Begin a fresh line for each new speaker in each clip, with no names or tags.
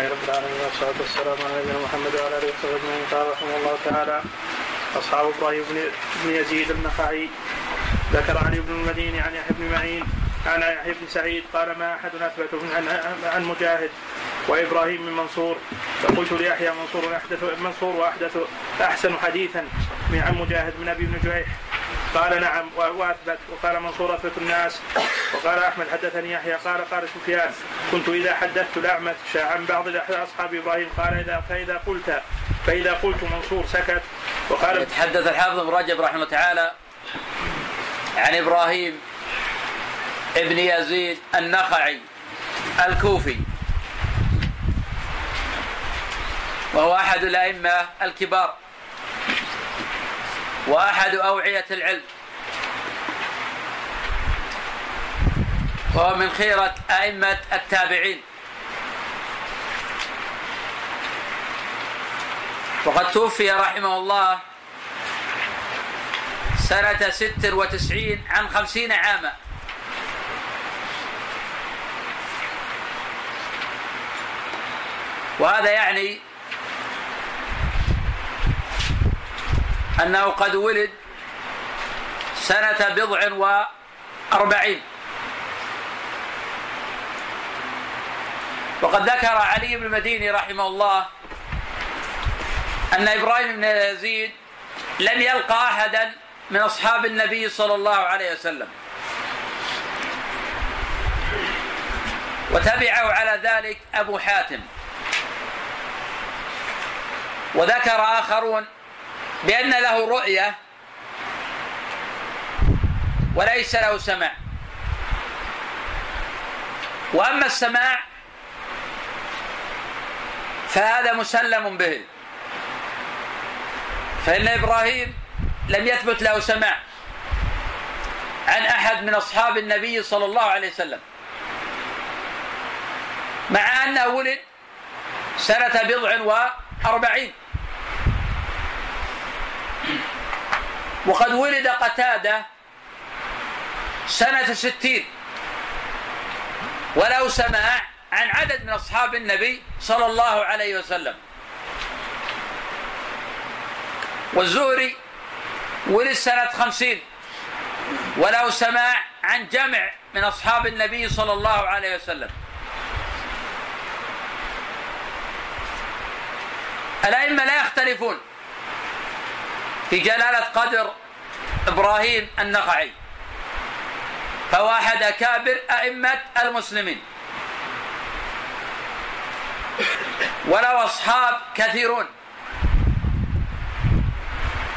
لله رب العالمين والصلاة والسلام على نبينا محمد وعلى آله وصحبه أجمعين. قال رحمه الله تعالى أصحاب إبراهيم بن يزيد النخعي. ذكر علي بن المديني عن يحيى بن معين عن يحيى بن سعيد قال ما أحد أثبت عن عن مجاهد وإبراهيم من منصور. فقلت ليحيى منصور احدث منصور واحدث أحسن حديثا من عن مجاهد من أبي بن جريح. قال نعم وأثبت. وقال منصور أثبت الناس. وقال أحمد حدثني يحيى. قال قال سفيان كنت إذا حدثت الأعمش عن بعض أصحاب إبراهيم. قال إذا فإذا قلت فإذا قلت منصور سكت.
وقال يتحدث الحافظ ابن رجب رحمه تعالى عن إبراهيم ابن يزيد النخعي الكوفي وهو أحد الأئمة الكبار. وأحد أوعية العلم. وهو من خيرة أئمة التابعين. وقد توفي رحمه الله سنة ست وتسعين عن خمسين عاما. وهذا يعني أنه قد ولد سنة بضع وأربعين. وقد ذكر علي بن المديني رحمه الله أن إبراهيم بن يزيد لم يلقى أحدا من أصحاب النبي صلى الله عليه وسلم. وتبعه على ذلك أبو حاتم. وذكر آخرون بأن له رؤية وليس له سماع وأما السماع فهذا مسلم به. فإن إبراهيم لم يثبت له سماع عن أحد من أصحاب النبي صلى الله عليه وسلم مع أنه ولد سنة بضع وأربعين. وقد ولد قتادة سنة ستين. وله سماع عن عدد من أصحاب النبي صلى الله عليه وسلم. والزهري ولد سنة خمسين. وله سماع عن جمع من أصحاب النبي صلى الله عليه وسلم. الأئمة لا يختلفون. في جلالة قدر إبراهيم النخعي. فهو أحد أكابر أئمة المسلمين. وله أصحاب كثيرون.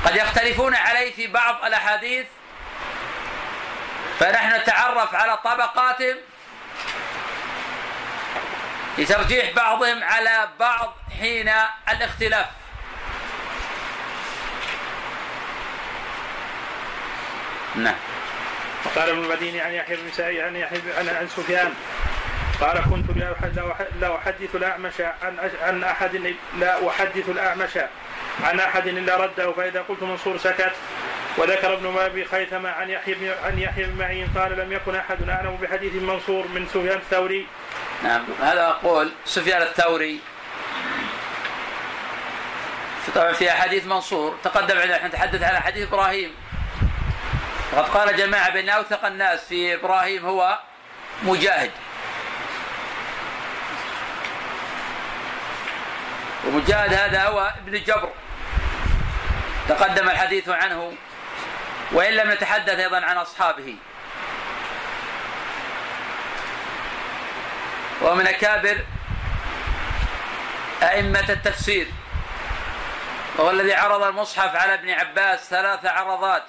قد يختلفون عليه في بعض الأحاديث. فنحن نتعرف على طبقاتهم. لترجيح بعضهم على بعض حين الاختلاف.
نعم. وقال ابن المديني عن يحيى بن سعيد عن يحيى عن, عن سفيان قال كنت لا أحدث الأعمش عن عن أحد لا أحدث الأعمش عن أحد إلا رده فإذا قلت منصور سكت. وذكر ابن أبي خيثمة عن يحيى بن عن يحيى بن معين قال لم يكن أحد أعلم بحديث منصور من سفيان الثوري.
نعم. هذا أقول سفيان الثوري. طبعا في أحاديث منصور تقدم عندنا نتحدث عن حديث إبراهيم. وقد قال جماعة بأن أوثق الناس في إبراهيم هو مجاهد. ومجاهد هذا هو ابن جبر. تقدم الحديث عنه وإن لم نتحدث أيضا عن أصحابه. ومن أكابر أئمة التفسير. وهو الذي عرض المصحف على ابن عباس ثلاث عرضات.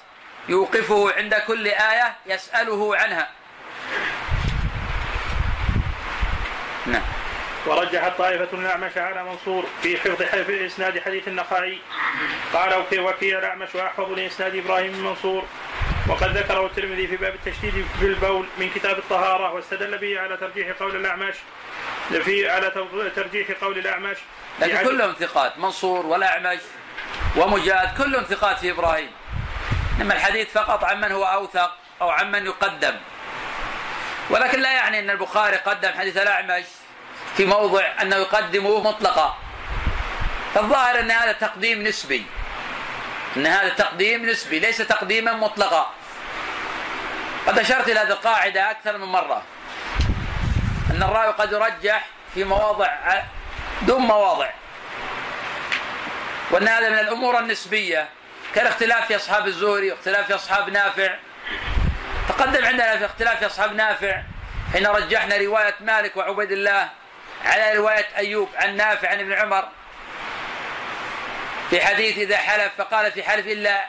يوقفه عند كل آية يسأله عنها.
نعم. ورجحت طائفة الأعمش على منصور في حفظ في إسناد حديث النخعي. قال وكيل الأعمش وأحفظ لإسناد إبراهيم بن منصور. وقد ذكره الترمذي في باب التشديد في البول من كتاب الطهارة واستدل به على ترجيح قول الأعمش في على ترجيح قول الأعمش.
لكن كلهم ثقات منصور والأعمش ومجاهد كلهم ثقات في إبراهيم. إنما الحديث فقط عمن هو أوثق أو عمن يقدم. ولكن لا يعني أن البخاري قدم حديث الأعمش في موضع أنه يقدمه مطلقا. فالظاهر أن هذا تقديم نسبي. أن هذا تقديم نسبي ليس تقديما مطلقا. قد أشرت إلى هذه القاعدة أكثر من مرة. أن الراوي قد يرجح في مواضع دون مواضع. وأن هذا من الأمور النسبية. كالاختلاف في أصحاب الزهري واختلاف في أصحاب نافع. تقدم عندنا في اختلاف في أصحاب نافع. حين رجحنا رواية مالك وعبيد الله على رواية أيوب عن نافع عن ابن عمر. في حديث إذا حلف فقال في حلف إلا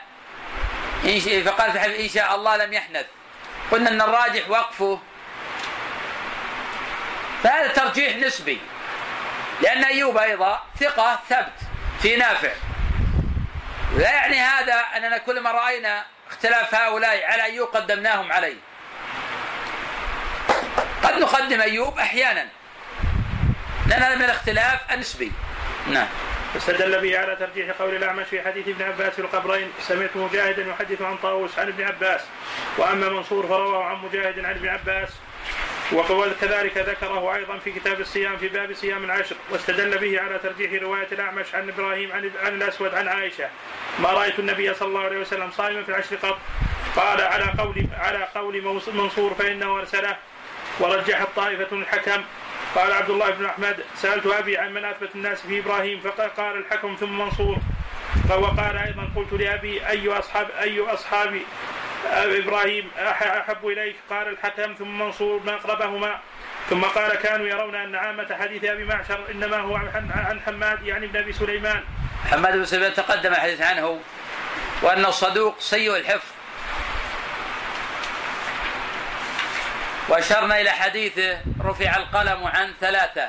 إن فقال في حلف إن شاء الله لم يحنث. قلنا أن الراجح وقفه. فهذا ترجيح نسبي. لأن أيوب أيضا ثقة ثبت في نافع. لا يعني هذا أننا كلما رأينا اختلاف هؤلاء على أيوب قدمناهم عليه. قد نقدم أيوب أحيانا. لأن هذا من الاختلاف النسبي. نعم.
استدل به على ترجيح قول الأعمش في حديث ابن عباس في القبرين سمعت مجاهدا يحدث عن طاووس عن ابن عباس وأما منصور فرواه عن مجاهد عن ابن عباس. وكذلك ذكره أيضا في كتاب الصيام في باب صيام العشر واستدل به على ترجيح رواية الأعمش عن إبراهيم عن, عن الأسود عن عائشة. ما رأيت النبي صلى الله عليه وسلم صائما في العشر قط؟ قال على قول على قول منصور فإنه أرسله. ورجحت طائفه الحكم. قال عبد الله بن أحمد سألت أبي عن من أثبت الناس في إبراهيم فقال الحكم ثم منصور. وقال أيضا قلت لأبي أي أصحاب أي أصحاب إبراهيم أحب إليك قال الحكم ثم منصور ما أقربهما ثم قال كانوا يرون أن عامة حديث أبي معشر إنما هو عن حماد يعني ابن أبي سليمان.
حماد بن سليمان تقدم الحديث عنه وانه صدوق سيء الحفظ. وأشرنا إلى حديثه رفع القلم عن ثلاثة.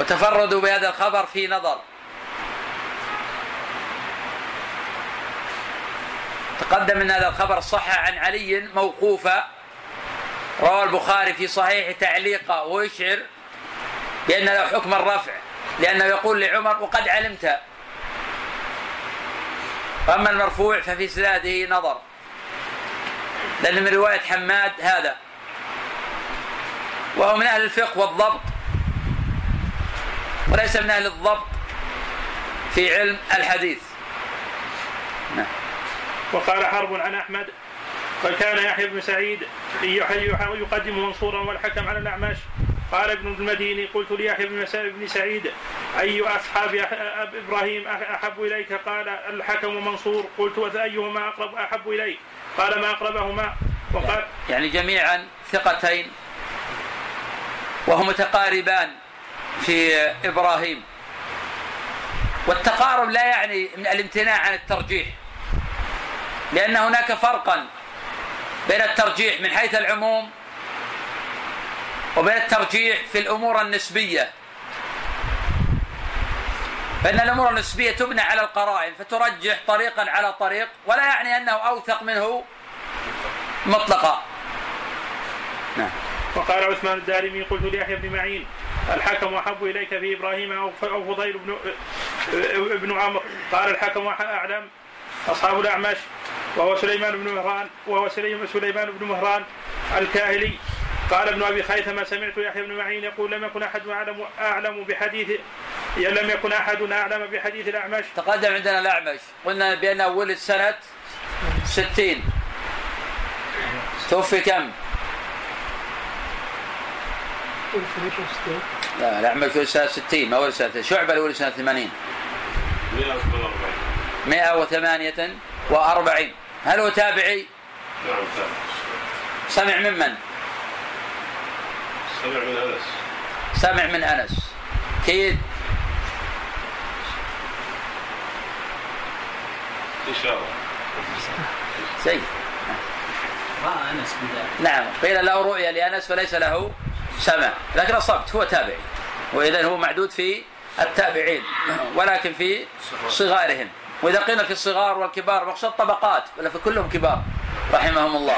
وتفردوا بهذا الخبر في نظر. تقدم ان هذا الخبر صح عن علي موقوفا روى البخاري في صحيح تعليقا ويشعر بأن له حكم الرفع لأنه يقول لعمر وقد علمت وأما المرفوع ففي سناده نظر لأن من رواية حماد هذا. وهو من أهل الفقه والضبط وليس من أهل الضبط في علم الحديث.
نعم. وقال حرب عن أحمد قد كان يحيى بن سعيد يقدم منصورا والحكم على الأعمش. قال ابن المديني قلت ليحيى بن سعيد أي أصحاب إبراهيم أحب إليك؟ قال الحكم منصور. قلت وأيهما اقرب أحب إليك؟ قال ما أقربهما.
وقال يعني جميعا ثقتين وهما متقاربان في إبراهيم. والتقارب لا يعني من الامتناع عن الترجيح. لأن هناك فرقا بين الترجيح من حيث العموم وبين الترجيح في الأمور النسبية. فإن الأمور النسبية تبنى على القرائن فترجح طريقا على طريق ولا يعني أنه أوثق منه مطلقا.
نعم. وقال عثمان الدارمي قلت ليحيى بن معين الحكم أحب إليك في إبراهيم أو فضيل بن ابن عمرو. قال الحكم أعلم أصحاب الأعمش. وهو سليمان بن مهران وهو سليمان بن مهران الكاهلي. قال ابن أبي خيثمة سمعت يحيى بن معين يقول لم يكن أحد اعلم أعلم بحديث لم يكن أحد أعلم بحديث الأعمش.
تقدم عندنا الأعمش. قلنا بانه ولد سنه 60 توفي كم؟ لا الأعمش ولد سنة 60 ما ولد سنه شعبة ولد سنة 80 108 وأربعين. هل هو تابعي؟
نعم تابعي
سمع ممن؟
سمع من أنس.
سمع من أنس. كيد؟
إشارة
زي
رأى أنس
نعم. قيل له رؤيا لأنس فليس له سمع. لكن أصبت هو تابعي. وإذا هو معدود في التابعين. ولكن في صغارهم. وإذا قيل في الصغار والكبار مقصود طبقات ولا في كلهم كبار رحمهم الله.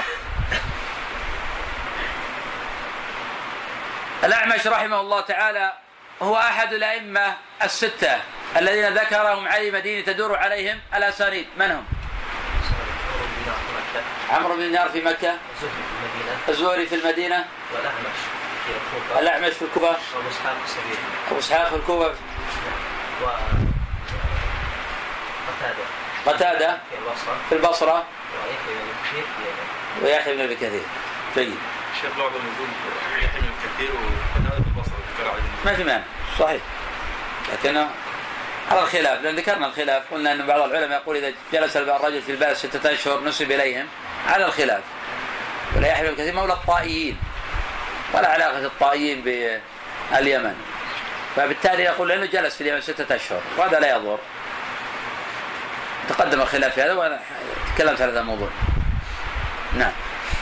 الأعمش رحمه الله تعالى هو أحد الأئمة الستة الذين ذكرهم علي مدينة تدور عليهم الأسانيد. من هم؟ عمرو بن دينار في مكة
في
الزهري في المدينة
والأعمش في الكوفة
الأعمش في الكوفة
وأبو إسحاق السبيعي
أبو إسحاق في الكوفة.
قتادة. في البصرة.
في البصرة؟
ويحيى بن كثير في اليمن
ويحيى بن أبي كثير. جيد.
الشيخ بعض النزول يحيى بن كثير وقتادة في عليه.
ما في مانع. صحيح. لكن على الخلاف. لأن ذكرنا الخلاف. قلنا أن بعض العلماء يقول إذا جلس الرجل في البلد ستة أشهر نسب إليهم. على الخلاف. ولا يحيى بن كثير مولى الطائيين. ولا علاقة الطائيين باليمن. فبالتالي يقول لأنه جلس في اليمن ستة أشهر. وهذا لا يضر. تقدم الخلاف في هذا وأنا تكلمت على هذا الموضوع. نعم.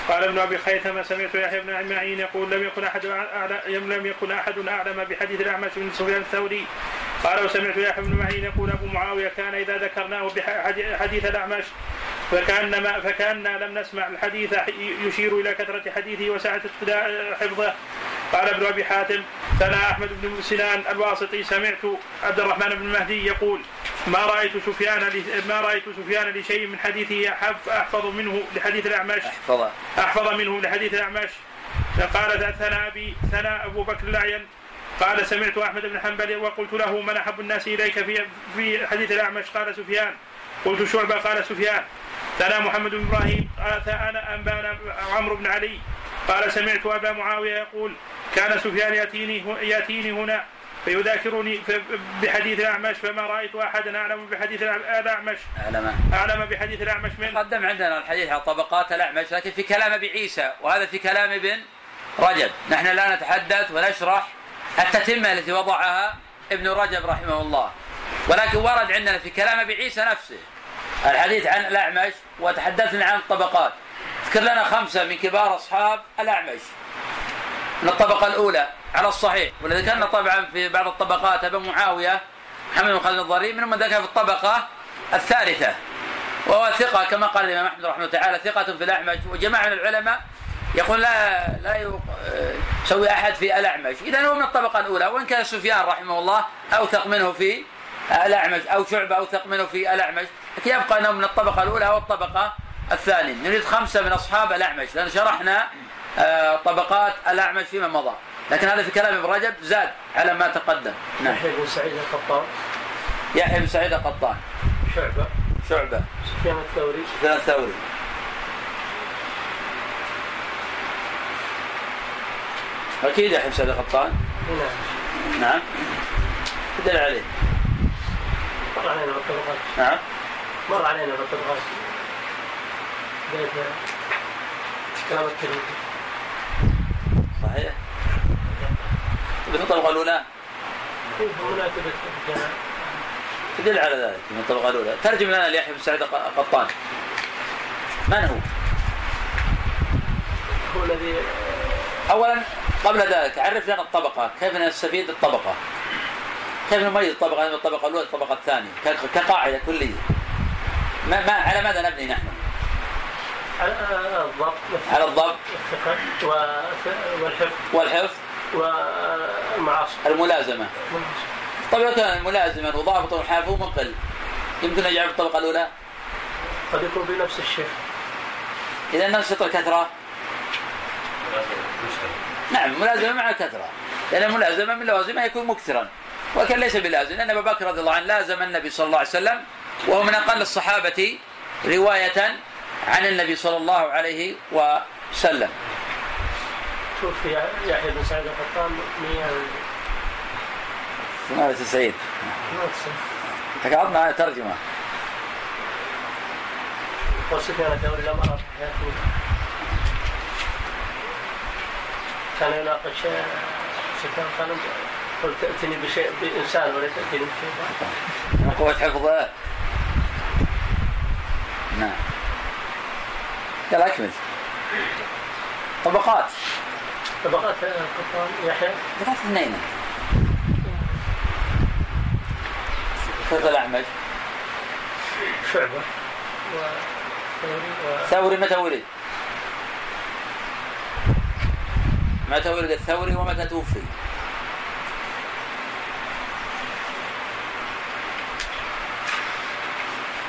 قال ابن أبي خيثمة سمعت يحيى بن معين يقول لم يكن أحد أعلم لم يكن أحد أعلم بحديث الأعمش بن سفيان الثوري. قال وسمعت يحيى بن معين يقول أبو معاوية كان إذا ذكرناه بحديث الأعمش فكانما فكأننا لم نسمع الحديث يشير إلى كثرة حديثه وسعه حفظه. قال ابن أبي حاتم ثنى أحمد بن سنان الواسطي سمعت عبد الرحمن بن المهدي يقول ما رأيت سفيان ما رأيت سفيان لشيء من حديثه أحفظ منه لحديث الأعمش.
احفظ
أحفظ منه لحديث الأعمش. قال ثنى ابي ثنى أبو بكر الأعين. قال سمعت أحمد بن حنبل وقلت له من أحب الناس إليك في في حديث الأعمش؟ قال سفيان. قلت شعبة قال سفيان. ثنى محمد بن إبراهيم. قال أنا أنبانا عمرو بن علي. قال سمعت أبا معاوية يقول كان سفيان يأتيني يأتيني هنا فيذاكرني بحديث الأعمش فما رأيت احدا أعلم بحديث الاعمش
أعلم.
أعلم بحديث الأعمش من؟
قدم عندنا الحديث على طبقات الأعمش لكن في كلام أبي عيسى وهذا في كلام ابن رجب. نحن لا نتحدث ونشرح التتمة التي وضعها ابن رجب رحمه الله. ولكن ورد عندنا في كلام أبي عيسى نفسه الحديث عن الأعمش وتحدثنا عن الطبقات اذكر لنا خمسة من كبار أصحاب الأعمش. من الطبقة الأولى على الصحيح ذكرنا طبعا في بعض الطبقات أبو معاوية محمد بن خالد الضرير منهم من ذكر في الطبقة الثالثة وهو ثقة كما قال الإمام أحمد رحمه الله تعالى ثقة في الأعمش وجماعة من العلماء يقول لا لا يسوي أحد في الأعمش. اذا هو من الطبقة الأولى وإن كان سفيان رحمه الله أوثق منه في الأعمش أو شعبة أوثق منه في الأعمش لكن يبقى أنه من الطبقة الأولى أو الطبقة الثانية. نريد خمسة من أصحاب الأعمش لأن شرحنا آه، طبقات الأعمش فيما مضى. لكن هذا في كلام ابن رجب زاد على ما تقدم.
نعم. يحيى بن سعيد القطان.
يحيى بن سعيد القطان.
شعبة.
شعبة.
سفيان الثوري.
سفيان الثوري. أكيد يحيى بن سعيد القطان.
نعم.
نعم. دل عليه.
مر علينا بالطبقات
نعم.
مر علينا بالطبقات كلام الكريم
صحيح في الطبقة الأولى. تدل على ذلك من الطبقة الأولى. ترجم لنا ليحيى بن سعيد القطان. من هو؟
هو الذي
أولا قبل ذلك عرف لنا الطبقة كيف نستفيد الطبقة؟ كيف نميز الطبقة؟ من الطبقة الأولى الطبقة الثانية كقاعدة كلية. ما, ما على ماذا نبني نحن؟
على الضبط
على الضبط.
والحفظ.
والحفظ.
والمعاصر
الملازمة. طيب لو كان ملازما وضابط وحافظ مقل يمكن أن يجعل الطبقة الأولى؟
قد يكون بنفس الشيء
إذا ننشط الكثرة؟ نعم ملازمة مع الكثرة. لأن الملازمة من لوازمها يكون مكثرا. ولكن ليس بلازم. لأن أبا بكر رضي الله عنه لازم النبي صلى الله عليه وسلم وهو من أقل الصحابة رواية عن النبي صلى الله عليه وسلم.
توفي يحيى بن سعيد القطان
98 تقعدنا ترجمة.
وسفيان الثوري لم أرى حياته كان يناقش سفيان قال قلت تأتني بشيء بإنسان ولا تأتيني بشيء.
قوة حفظه. نعم. يلا أكمل. طبقات.
طبقات القطان يحيى.
طبقات اثنين. كيف الأعمش
شعبة. و...
ثوري متى ولد؟ متى ولد الثوري ومتى توفي؟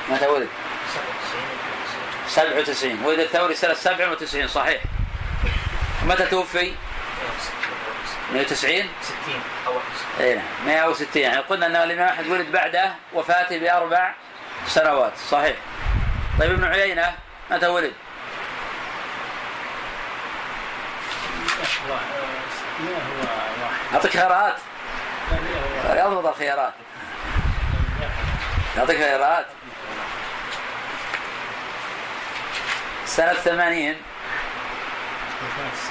متى ولد؟ 97 ولد الثوري سنة 97 صحيح. متى توفي؟ 190
60 أو 61
اي نعم 160 يعني قلنا ان الإمام أحمد ولد بعده وفاته بأربع سنوات. صحيح. طيب ابن عيينة متى ولد؟ أعطيك خيارات. اضبط الخيارات. يعطيك خيارات. سنة 80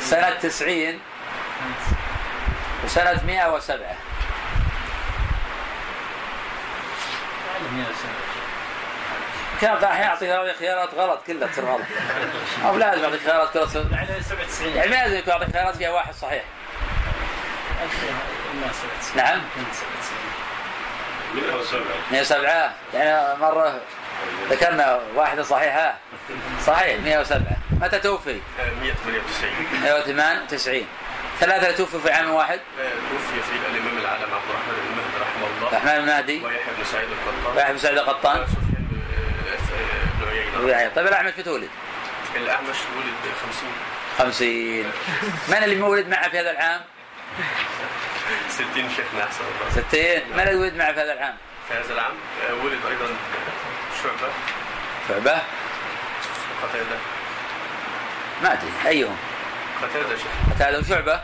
سنة 90 وسنة 107 كان راح يعطي خيارات غلط كلها تصير غلط. أو لازم يعطيك خيارات كلها تصير
يعني 97
يعني ما لازم يكون يعطيك خيارات فيها واحد صحيح.
ما 97
نعم
97
107 يعني مرة ذكرنا واحدة صحيحة. صحيح 107 متى توفي؟
198
198 ثلاثة توفوا في عام واحد؟
آه، توفي في الإمام العالم عبد الرحمن بن مهدي رحمه الله.
الرحمن المهدي
ويحيى بن سعيد القطان.
واحد بن سعيد القطان.
وسفيان بن- آه، بن عيينة.
طيب الأعمش متى ولد؟
الأعمش ولد 50
50 من اللي مولد معه في هذا العام؟
60 شيخنا احسن الله
60 من اللي ولد معه في هذا العام؟
في هذا العام آه، ولد أيضا شعبة.
شعبة.
قتاده
ما أدري أيهم
قتاده شيخ
قتادة وشعبة
آه،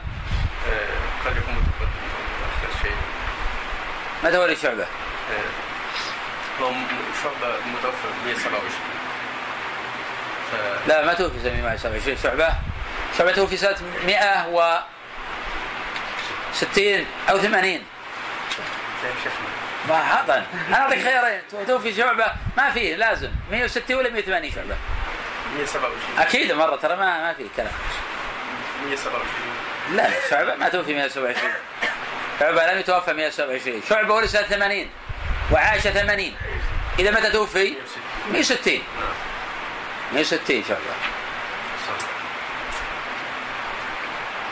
قد يكون متقدم متاخر شيء.
متى ولد شعبة؟
آه، هو شعبة متوفى 127 ف
لا ما توفي سنة 127 شعبة؟ شعبة توفي سنة 160 أو 80
يا شيخنا
ما حطن أنا أعطيك خيارين. توفي شعبة؟ ما فيه لازم. 160 ولا 180 شعبة؟
127
أكيد مرة ترى ما ما في كلام.
127
لا شعبة ما توفي 127 شعبة لم يتوفى 127 شعبة ولد سنه 80 وعاش 80 إذا متى توفي؟ 160 160
شعبة.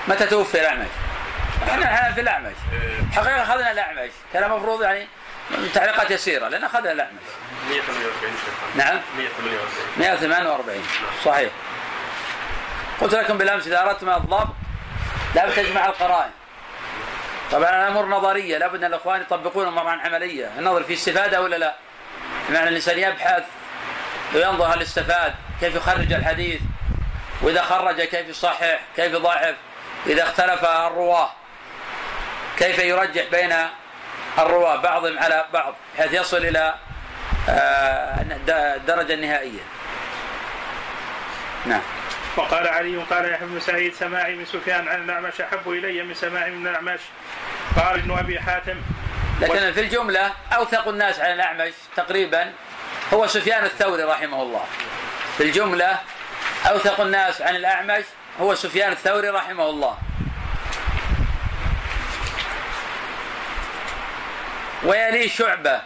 متى توفي الأعمش؟ إحنا الحين في الأعمش.
آه،
حقيقة أخذنا الأعمش. كان المفروض يعني تعليقات يسيرة لأن أخذنا الأعمش.
148 شيخنا
نعم.
148
148 صحيح. قلت لكم بالأمس إذا اردتم الضبط لابد تجمع القرائن. طبعا الأمور نظرية لابد أن الإخوان يطبقون امور عن عملية. النظر في استفادة ولا لا؟ بمعنى الإنسان يبحث وينظر هل استفاد كيف يخرج الحديث؟ وإذا خرج كيف يصحح؟ كيف يضعف؟ إذا اختلف الرواة كيف يرجح بين الرواة؟ بعضهم على بعض بحيث يصل إلى آه، الدرجه النهائيه نعم.
وقال علي قال يحيى بن سعيد سماعي من سفيان عن الأعمش أحب إلي من سماعي من الأعمش. قال ابن أبي حاتم
لكن في الجملة أوثق الناس على الأعمش تقريبا هو سفيان الثوري رحمه الله. في الجملة أوثق الناس عن الأعمش هو سفيان الثوري رحمه الله. ويليه شعبة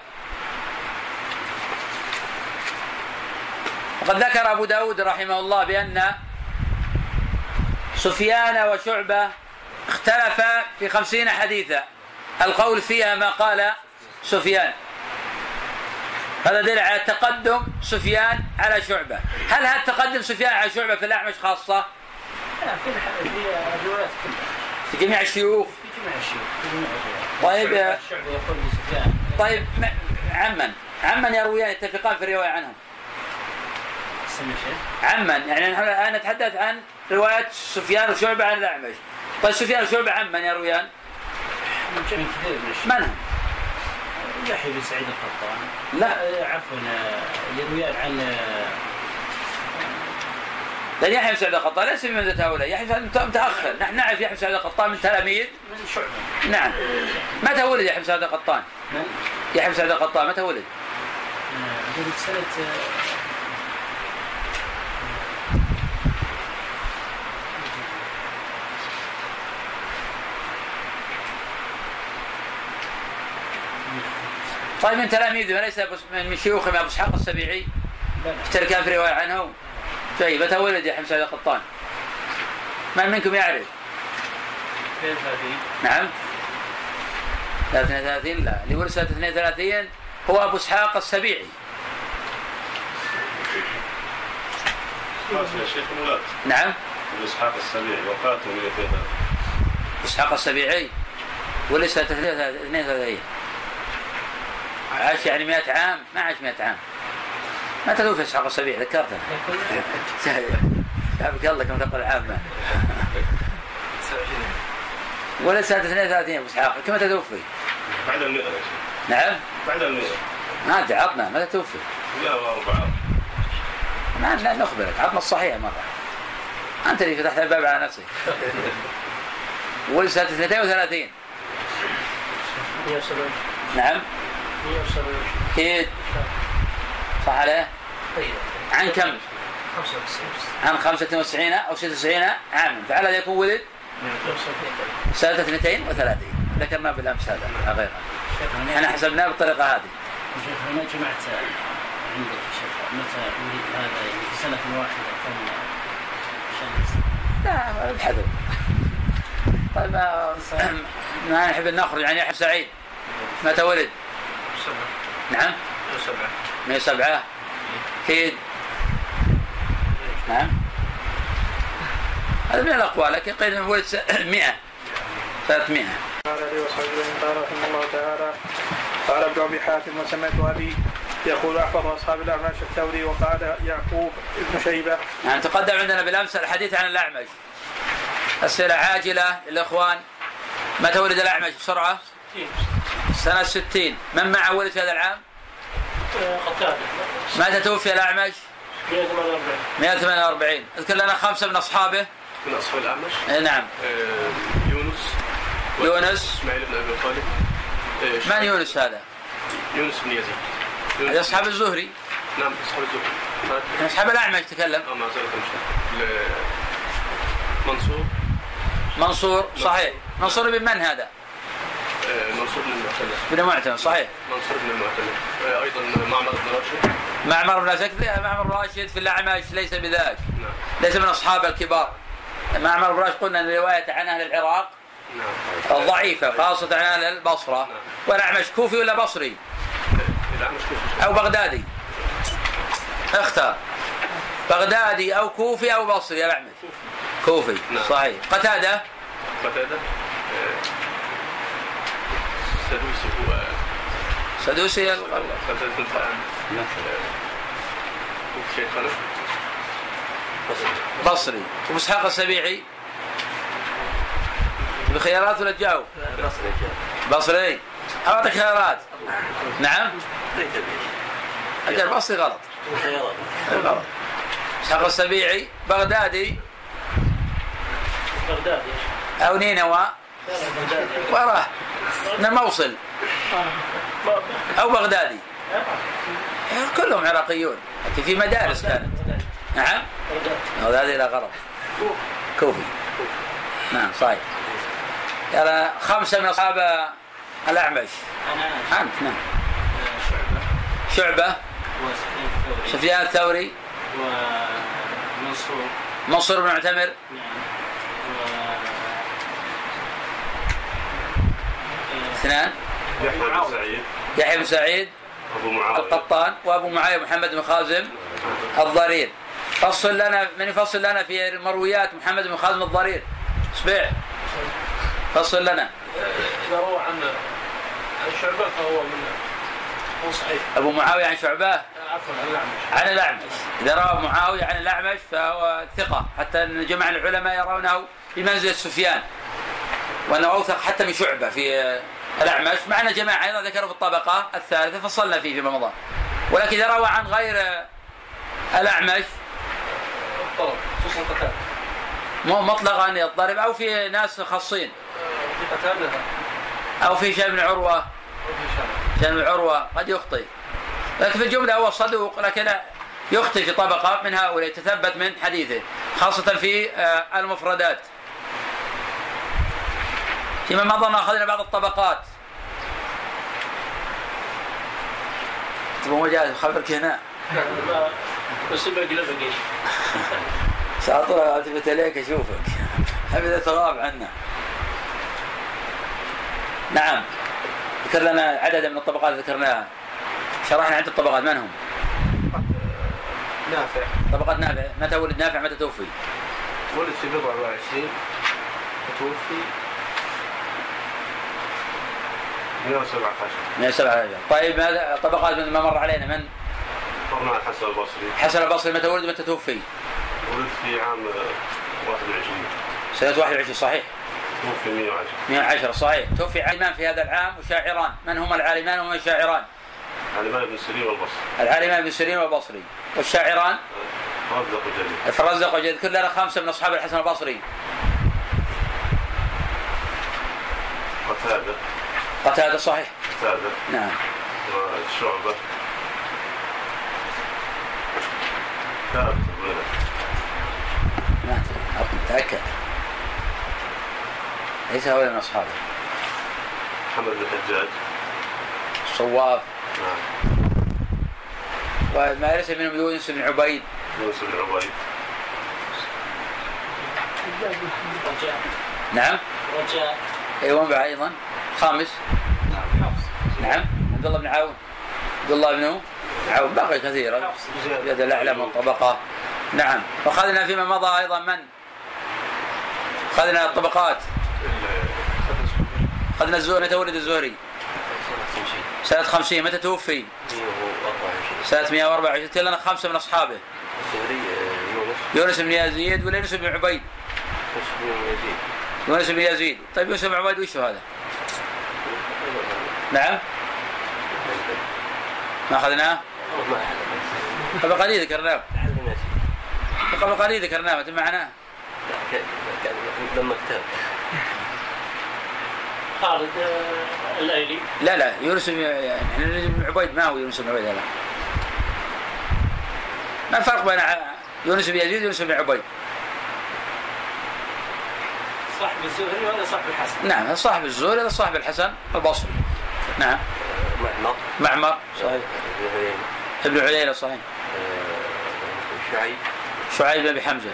وقد ذكر أبو داود رحمه الله بأن سفيان وشعبة اختلفا في خمسين حديثا. القول فيها ما قال سفيان. هذا دليل على تقدم سفيان على شعبة. هل هذا تقدم سفيان على شعبة في الأعمش خاصة؟
لا في
جميع الشيوخ.
في جميع الشيوخ
طيب طيب عمن عمن يرويان يتفقان في الرواية عنهم. عمن يعني نحن الآن نتحدث عن رواية سفيان وشعبة عن الأعمش. طيب سفيان وشعبة عمن يرويان
من جميع كثير من الشيوخ
من هم؟
يحيى بن سعيد القطان.
لا.
آه، عفوا آه، يرويان عن آه،
لأن يحيى بن سعيد القطان ليس من مدة هؤلاء. يحيى متأخر. نحن نعرف يحيى بن سعيد القطان من تلاميذ.
من شعبة.
نعم. متى ولد يحيى بن سعيد القطان؟
من؟
يحيى بن سعيد القطان متى ولد؟
ولد سنة
طيب من تلاميذه وليس من شيوخهم أبو إسحاق السبيعي. اشتركان في رواية عنه. طيب متى ولد بن سعيد القطان؟ من منكم يعرف؟
كيف هذه؟
نعم. 32 لا. اللي ولد سنه 32 هو أبو إسحاق السبيعي.
يا شيخ
نعم.
إسحاق السبيعي وفاته 200
إسحاق السبيعي. ولا سنة 32 عاش يعني 100 عام ما عاش 100 عام. ما توفي أسحاق السبيعي ذكرتنا شافك الله كم تقول عامة. ولا سنة 32 أبو إسحاق كم توفي؟
بعد المئة
نعم؟
بعد المئة.
ما انت عطنا متى توفي؟
104
ما لا نخبرك عطنا الصحيح مرة. أنت اللي فتحت الباب على نفسك. ولد سنة 32
170
نعم؟
170
أكيد صح عليه؟
طيب.
عن كم؟
95
عن 95 أو 96 عاما. فعلى يكون ولد؟
170
سنة 32 ذكرنا بالأمس هذا لا غير
شيخ
إحنا حسبناه بالطريقة هذه.
شيخ هنا جمعت عندك يا شيخ. متى ولد هذا؟ يعني في سنة واحدة كم؟
لا ابحثوا طيب ما ما نحب نخرج عن يحيى سعيد. متى ولد؟
سبعة.
نعم.
سبعة.
107 أكيد نعم. هذا من الأقوال لكن قيل س- 100 300
قال عليه وصحبه قال رحمه الله تعالى قال ابن أبي حاتم وسمعت أبي يقول أحفظ أصحاب الاعماش الثوري وقال يعقوب بن شيبة.
يعني تقدم عندنا بالأمس الحديث عن الأعمش. أسئلة عاجلة للإخوان. متى ولد الأعمش؟ بسرعة؟ سنة 60 من معه ولد في هذا العام؟ متى توفي الأعمش؟
148
148 اذكر لنا خمسة من أصحابه.
من أصحاب الأعمش؟
إيه نعم.
آه، يونس.
يونس.
إسماعيل بن أبي طالب. آه،
من يونس هذا؟
يونس بن يزيد. يونس
هذا أصحاب الزهري.
نعم أصحاب الزهري.
من أصحاب الأعمش تكلم.
آه ل- منصور.
منصور صحيح. منصور بن من هذا؟
آه، منصور بن المعتمد
بن معتمد صحيح.
منصور بن المعتمد آه، أيضا معمر بن راشد.
معمر بن راشد معمر بن راشد في الأعمش ليس بذاك.
نعم.
ليس من أصحاب الكبار. معمر بن راشد قلنا أن روايته عن أهل العراق.
نعم.
ضعيفة خاصة عن أهل البصرة. والأعمش كوفي ولا بصري؟
الأعمش كوفي.
أو بغدادي. اختار. بغدادي أو كوفي أو بصري الأعمش كوفي.
نعم.
صحيح. قتادة؟
قتادة. آه، سدوسي هو.
سدوسي
قتادة بن طعام كوفي شيخنا
بصري. وابو اسحاق السبيعي. بخيارات ولا تجاوب؟ بصري أعطيك خيارات. نعم. أجل بصري غلط. غلط. اسحاق السبيعي. بغدادي.
بغداد يا
أو نينوى. وراه من الموصل أو بغدادي. كلهم عراقيون. لكن في مدارس كانت. نعم؟ بغدادي لا غلط كوفي. نعم صحيح. يلا خمسة من أصحاب الأعمش. أنت نعم.
شعبة.
سفيان الثوري.
ومنصور
منصور بن معتمر.
نعم.
اثنان.
يحيى بن سعيد.
يحيى بن سعيد
أبو معاوية.
القطان وأبو معاوية محمد بن خازم الضرير. فصل لنا من يفصل لنا في مرويات محمد بن خازم الضرير. اسبيع فصل لنا.
إذا روى عن عن شعبة فهو من هو صحيح.
أبو معاوية عن شعبة؟
عفوا عن الأعمش.
عن الأعمش. إذا روى معاوية عن الأعمش فهو ثقة حتى أن جمع العلماء يرونه بمنزلة سفيان. وأنه أوثق حتى من شعبة في الأعمش معنا جماعة أيضا ذكروا في الطبقة الثالثة فصلنا فيه في رمضان. ولكن إذا روى عن غير الأعمش
طلب خصوصا
مو مطلقا يضطرب أو في ناس خاصين.
في قتادة
أو في شيء من عروة. شيء من عروة قد يخطئ. لكن في الجملة هو صدوق لكن يخطئ في طبقة من هؤلاء تثبت من حديثه خاصة في آه، المفردات. فيما مضى ما أخذنا بعض الطبقات. تبغى مجاز خبرك هنا. شاطر التفت اليك أشوفك. ابدا تغاب عنا. نعم. ذكر لنا عددا من الطبقات ذكرناها. شرحنا عدة الطبقات من هم؟
نافع.
طبقة نافع. متى ولد نافع؟ متى توفي؟
ولد في بضع وعشرين وتوفي
117
117 طيب ماذا؟ طبقات من ما مر علينا من؟
قرنا الحسن البصري.
حسن البصري متى ولد متى توفي؟
ولد في عام آه، 21
سنة 21 صحيح.
توفي 110
110 صحيح. توفي عالمان في هذا العام وشاعران. من هما العالمان ومن الشاعران؟
علمان بن سيرين والبصري.
العالمان بن سيرين والبصري. والشاعران؟
رزق جليل
الفرزدق وجد كل لنا خمسة من أصحاب الحسن البصري.
قتادة.
قتادة صحيح؟
قتادة.
نعم.
وشعبة. ثابت الولد
ما أدري أبني تأكد ليس هؤلاء من أصحابه.
محمد بن الحجاج
صواف
نعم.
وما ليس منهم يونس بن عبيد.
يونس بن عبيد.
رجاء.
نعم.
رجاء.
أيوه أيضا. خامس نعم. عبد الله بن عون. عبد الله بن عون. بقي كثيرا. زيادة الأعلى من نعم. وأخذنا فيما مضى أيضا من؟ أخذنا الطبقات. أخذنا الزهري. متى ولد الزهري؟ سنة 50 متى توفي؟
124
سنة 124 قلت لنا خمسة من أصحابه.
الزهري يونس
بن يزيد ولا يونس بن عبيد؟
يونس بن يزيد.
يونس بن يزيد طيب يونس بن عبيد وش هذا؟ نعم. ما أخذناه قبل قليل ذكرناه. قبل قليل ذكرناه ما أنت معنا؟
كان كان لما كتاب
خالد آه، الايلي
لا لا يونس بن يعني بن عبيد ما هو يونس بن عبيد لا ما الفرق بين يونس بن يزيد ويونس بن عبيد؟
صاحب الزهري ولا صاحب الحسن؟
نعم صاحب الزهري هذا صاحب الحسن؟ البصري. نعم.
معمر.
معمر. صحيح. ابن عيينة صحيح.
شعيب.
شعيب بن أبي حمزة.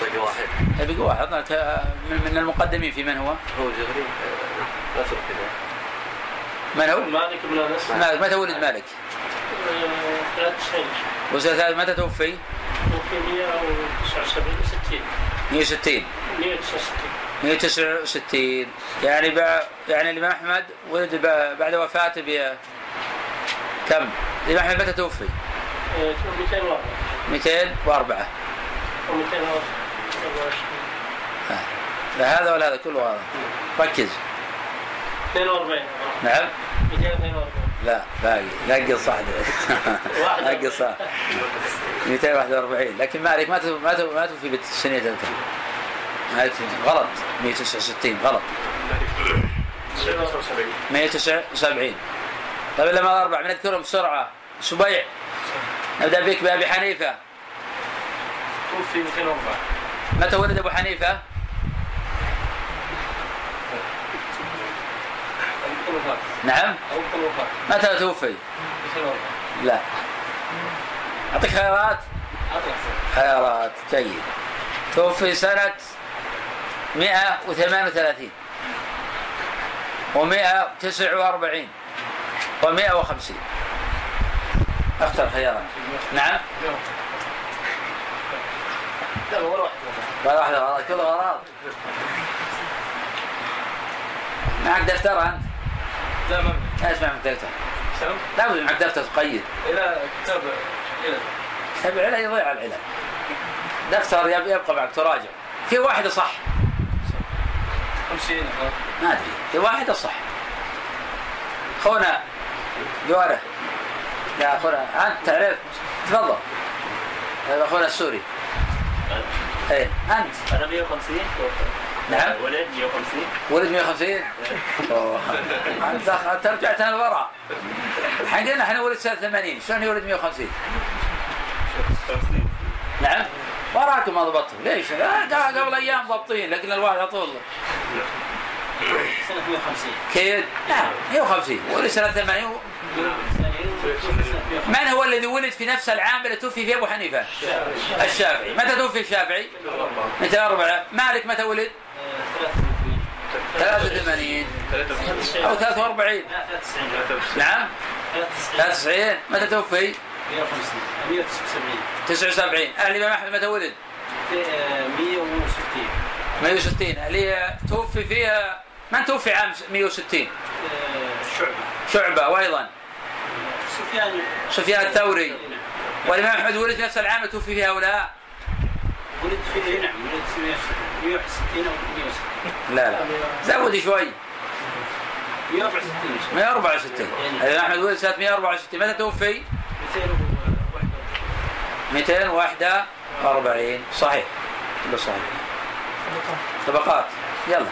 باقي واحد.
يبقى واحد. من من المقدمين في من هو؟
هو زهري
من هو؟
مالك بن أنس.
مالك. متى ولد مالك؟
آه، 93
وسنة ثالث متى توفي؟
وفي 179 60
160
169
169 يعني. يعني الإمام أحمد ولد ب... بعد وفاته ب كم؟ الإمام أحمد متى توفي؟
آه، 204
204
و 224
آه. لا هذا ولا هذا كله هذا. ركز.
42
نعم.
242
لا باقي. نقص صح نقص صح 241 لكن مالك ما تو- ما ما توفي ثالثة مالك غلط. 169 غلط. 179 طيب لما أربع بنذكرهم بسرعة. سبيع. نبدأ بك بأبي حنيفة.
توفي 204
متى ولد أبو حنيفة؟
أو الوفاة
نعم. متى توفي؟
204
لا. أعطيك خيارات. خيارات. جيد. توفي سنة 138 و149 و150 أختر خيارات نعم؟
لا ولا واحد
ولا واحدة غلط. كل غلط. معك دفتر أنت؟
لا ما
لا اسمع معك دفتر
سلام
لابد معك دفتر تقيد
إلى كتاب إلى
تبع العلل؟ يضيع العلل. دفتر يب- يبقى معك تراجع. في واحدة صح.
50
ما أدري. في واحدة صح خونا جواره. يا اخونا انت تعرف. تفضل. هذا اخونا السوري. إيه أنت.
أنا 150
نعم.
ولد 150
ولد 150 أوه. أنت أنت رجعت أنا لورا. حقنا إحنا ولد سنة 80 شلون يولد 150 نعم. وراكم ما ضبطتوا ليش؟ آه، قبل أيام ضابطين لكن الواحد على طول.
سنة 150
كيد؟ نعم 150 ولد سنة 80 من هو الذي ولد في نفس العام الذي توفي فيه أبو حنيفة؟ الشافعي، متى توفي الشافعي؟ 204 مالك متى ولد؟ 83 أو 43
لا 93
نعم.
93
93 متى توفي؟
150 179
79 أهل الإمام أحمد متى ولد؟
160
160 اللي توفي فيها من توفي عام 160
شعبة.
شعبة. وأيضا؟
سفيان.
سفيان الثوري.
نعم.
والإمام أحمد ولد في نفس العام توفي فيه هؤلاء؟
ولد في نعم ولد في 160 أو 160
لا لا. زود شوي.
164
164 الإمام أحمد ولد؟ سنة 164 متى توفي؟ 241 صحيح. كله صحيح. طبقات. يلا.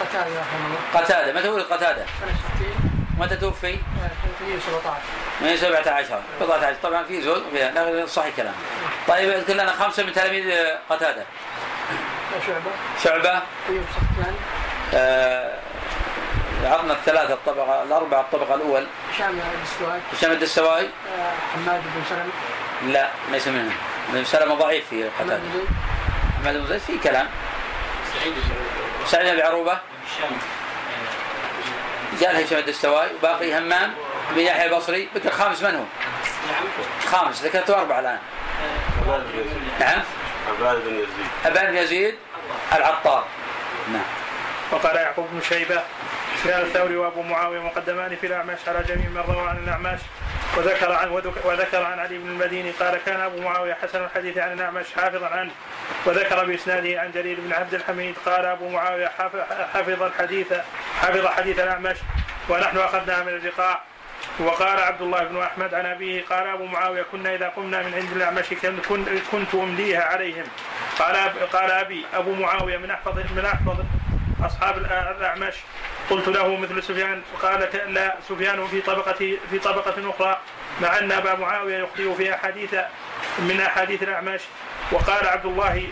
قتال رحمه الله.
قتادة. متى ولد قتادة؟
سنة 60
متى توفي؟
117
من 17 بضعة عشر. طبعا في زول فيها لا، صحيح كلام طيب اذكر لنا خمسة من تلاميذ قتادة.
شعبة.
شعبة.
أيوب سختياني
آه عرضنا الثلاثة الطبقة الأربعة الطبقة الأول.
هشام الدستوائي
هشام الدستوائي
آه، حماد بن سلمة.
لا ليس منهم من سلمة ضعيف في
حماد
قتادة.
بن زيد
بن في كلام.
سعيد
سعيد بن عروبة. قال هشام الدستوائي وباقي همام بن يحيى البصري. بكر خامس من هو؟
نعم.
خامس. ذكرته أربعة الآن.
عباد بن يزيد.
نعم.
عباد بن يزيد.
أبان بن يزيد العطار. نعم.
وقال يعقوب بن شيبة سفيان الثوري وابو معاوية مقدمان في الاعمش على جميع من روى عن الاعمش وذكر عن وذك- وذكر عن علي بن المديني قال كان أبو معاوية حسن الحديث عن الاعمش حافظا عنه. وذكر بإسناده عن جرير بن عبد الحميد قال أبو معاوية حف- حفظ الحديث حفظ حديث الاعمش ونحن أخذناها من اللقاء. وقال عبد الله بن أحمد عن أبيه قال أبو معاوية كنا إذا قمنا من عند الاعمش كن- كن- كنت أمليها عليهم. قال قال ابي أبو معاوية من احفظ من أحفظ أصحاب الاعمش قلت له مثل سفيان قال لا سفيان في طبقة في طبقة أخرى مع أن أبا معاوية يخطئ في أحاديث من أحاديث الأعمش. وقال عبد الله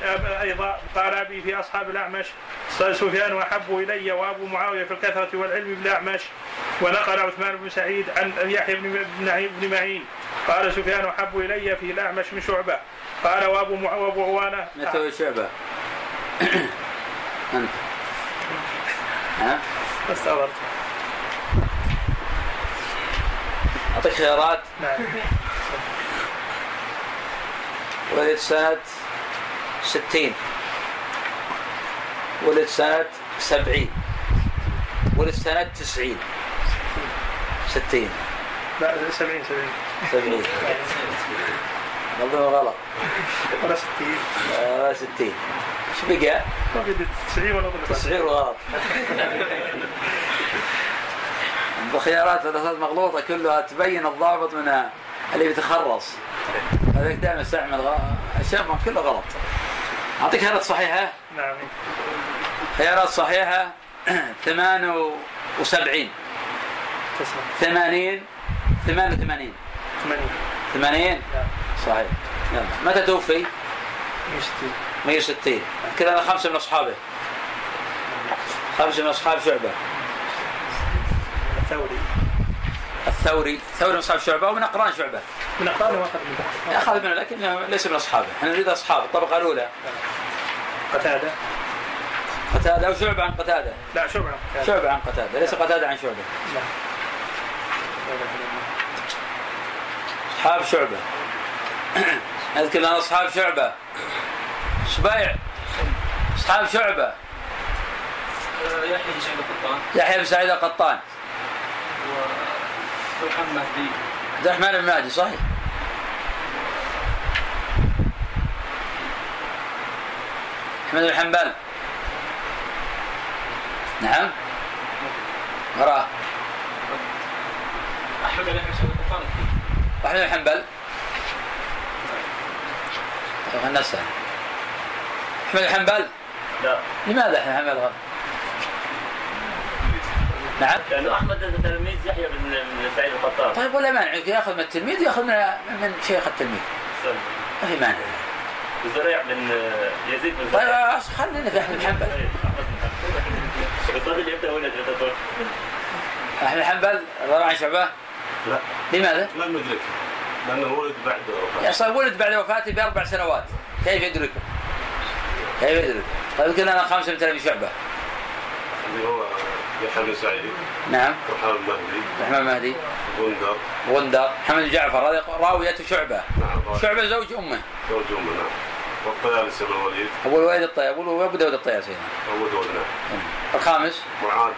أيضا قال أبي في أصحاب الأعمش سفيان أحب إلي وأبو معاوية في الكثرة والعلم بالأعمش ونقل عثمان بن سعيد عن يحيى بن بن بن معين. قال سفيان أحب إلي في الأعمش من شعبة. قال وأبو مع- وأبو عوانة
متى شعبة. أنت. ها؟
استغربت.
أعطيك خيارات.
نعم.
ولد سنة ستين. ولد سنة سبعين. ولد سنة تسعين. ستين.
لا 70 70
سبعين. مظلوم غلط.
ولا 60
آه ستين. إيش بقى؟
ما في 90 ولا ضرب.
تسعين غلط الخيارات والرصاص مغلوطة كلها تبين الضابط من اللي بيتخرص. هذاك دائما يستعمل اشياء كله غلط. أعطيك خيارات صحيحة؟
نعم.
خيارات صحيحة؟ 78
تسعة.
80 88
80
80
نعم.
صحيح. يلا. متى توفي؟
160
160 كذا أنا خمسة من اصحابه خمسة من أصحاب شعبة.
الثوري.
الثوري. الثوري من أصحاب شعبة ومن أقران شعبة.
من اقرانه واخذ منه
اخذ منه لكن ليس من اصحابه إحنا نريد أصحاب. الطبقة الأولى.
قتادة.
قتادة أو شعبة عن قتادة؟
لا شعبة قتادة.
شعبة عن قتادة. ليس قتادة عن شعبة.
لا.
أصحاب شعبة. أذكر أصحاب شعبة. سبيع أصحاب شعبة.
يحيى بن سعيد القطان.
يحيى بن سعيد القطان.
ومحمد بن
عبد الرحمن بن مهدي صحيح. أحمد بن حنبل. نعم. وراه.
أحمد بن
حنبل. خلنا نسأل أحمد بن حنبل
لا.
لماذا أحمد بن حنبل غلط؟ نعم.
لأنه أحمد تلميذ يحيى بن سعيد القطان.
طيب ولا مانع يأخذ من التلميذ ياخذ من من شيخ التلميذ. ما في مانع.
زريع بن يزيد بن
طيب خلينا في أحمد بن حنبل
طيب، أحمد بن حنبل. الطفل يبدأ يتطور
أحمد حنبل روى عن شعبة.
لا.
لماذا؟
لم ندركه لأنه ولد بعد وفاته
ولد بعد وفاته بأربع سنوات. كيف يدركه؟ كيف يدركه؟ طيب قلنا أنا خمسة من تلاميذ شعبة.
اللي هو يحيى سعيد
نعم.
وحامد المهدي
الرحمن المهدي
غندر.
غندر. محمد جعفر هذه راوية شعبة.
نعم.
شعبة زوج أمه.
زوج أمه نعم. والطيالسي بن الوليد.
أبو الوليد الطيب أبو داود الطيب سيدنا.
أبو داود نعم.
الخامس؟
معاذ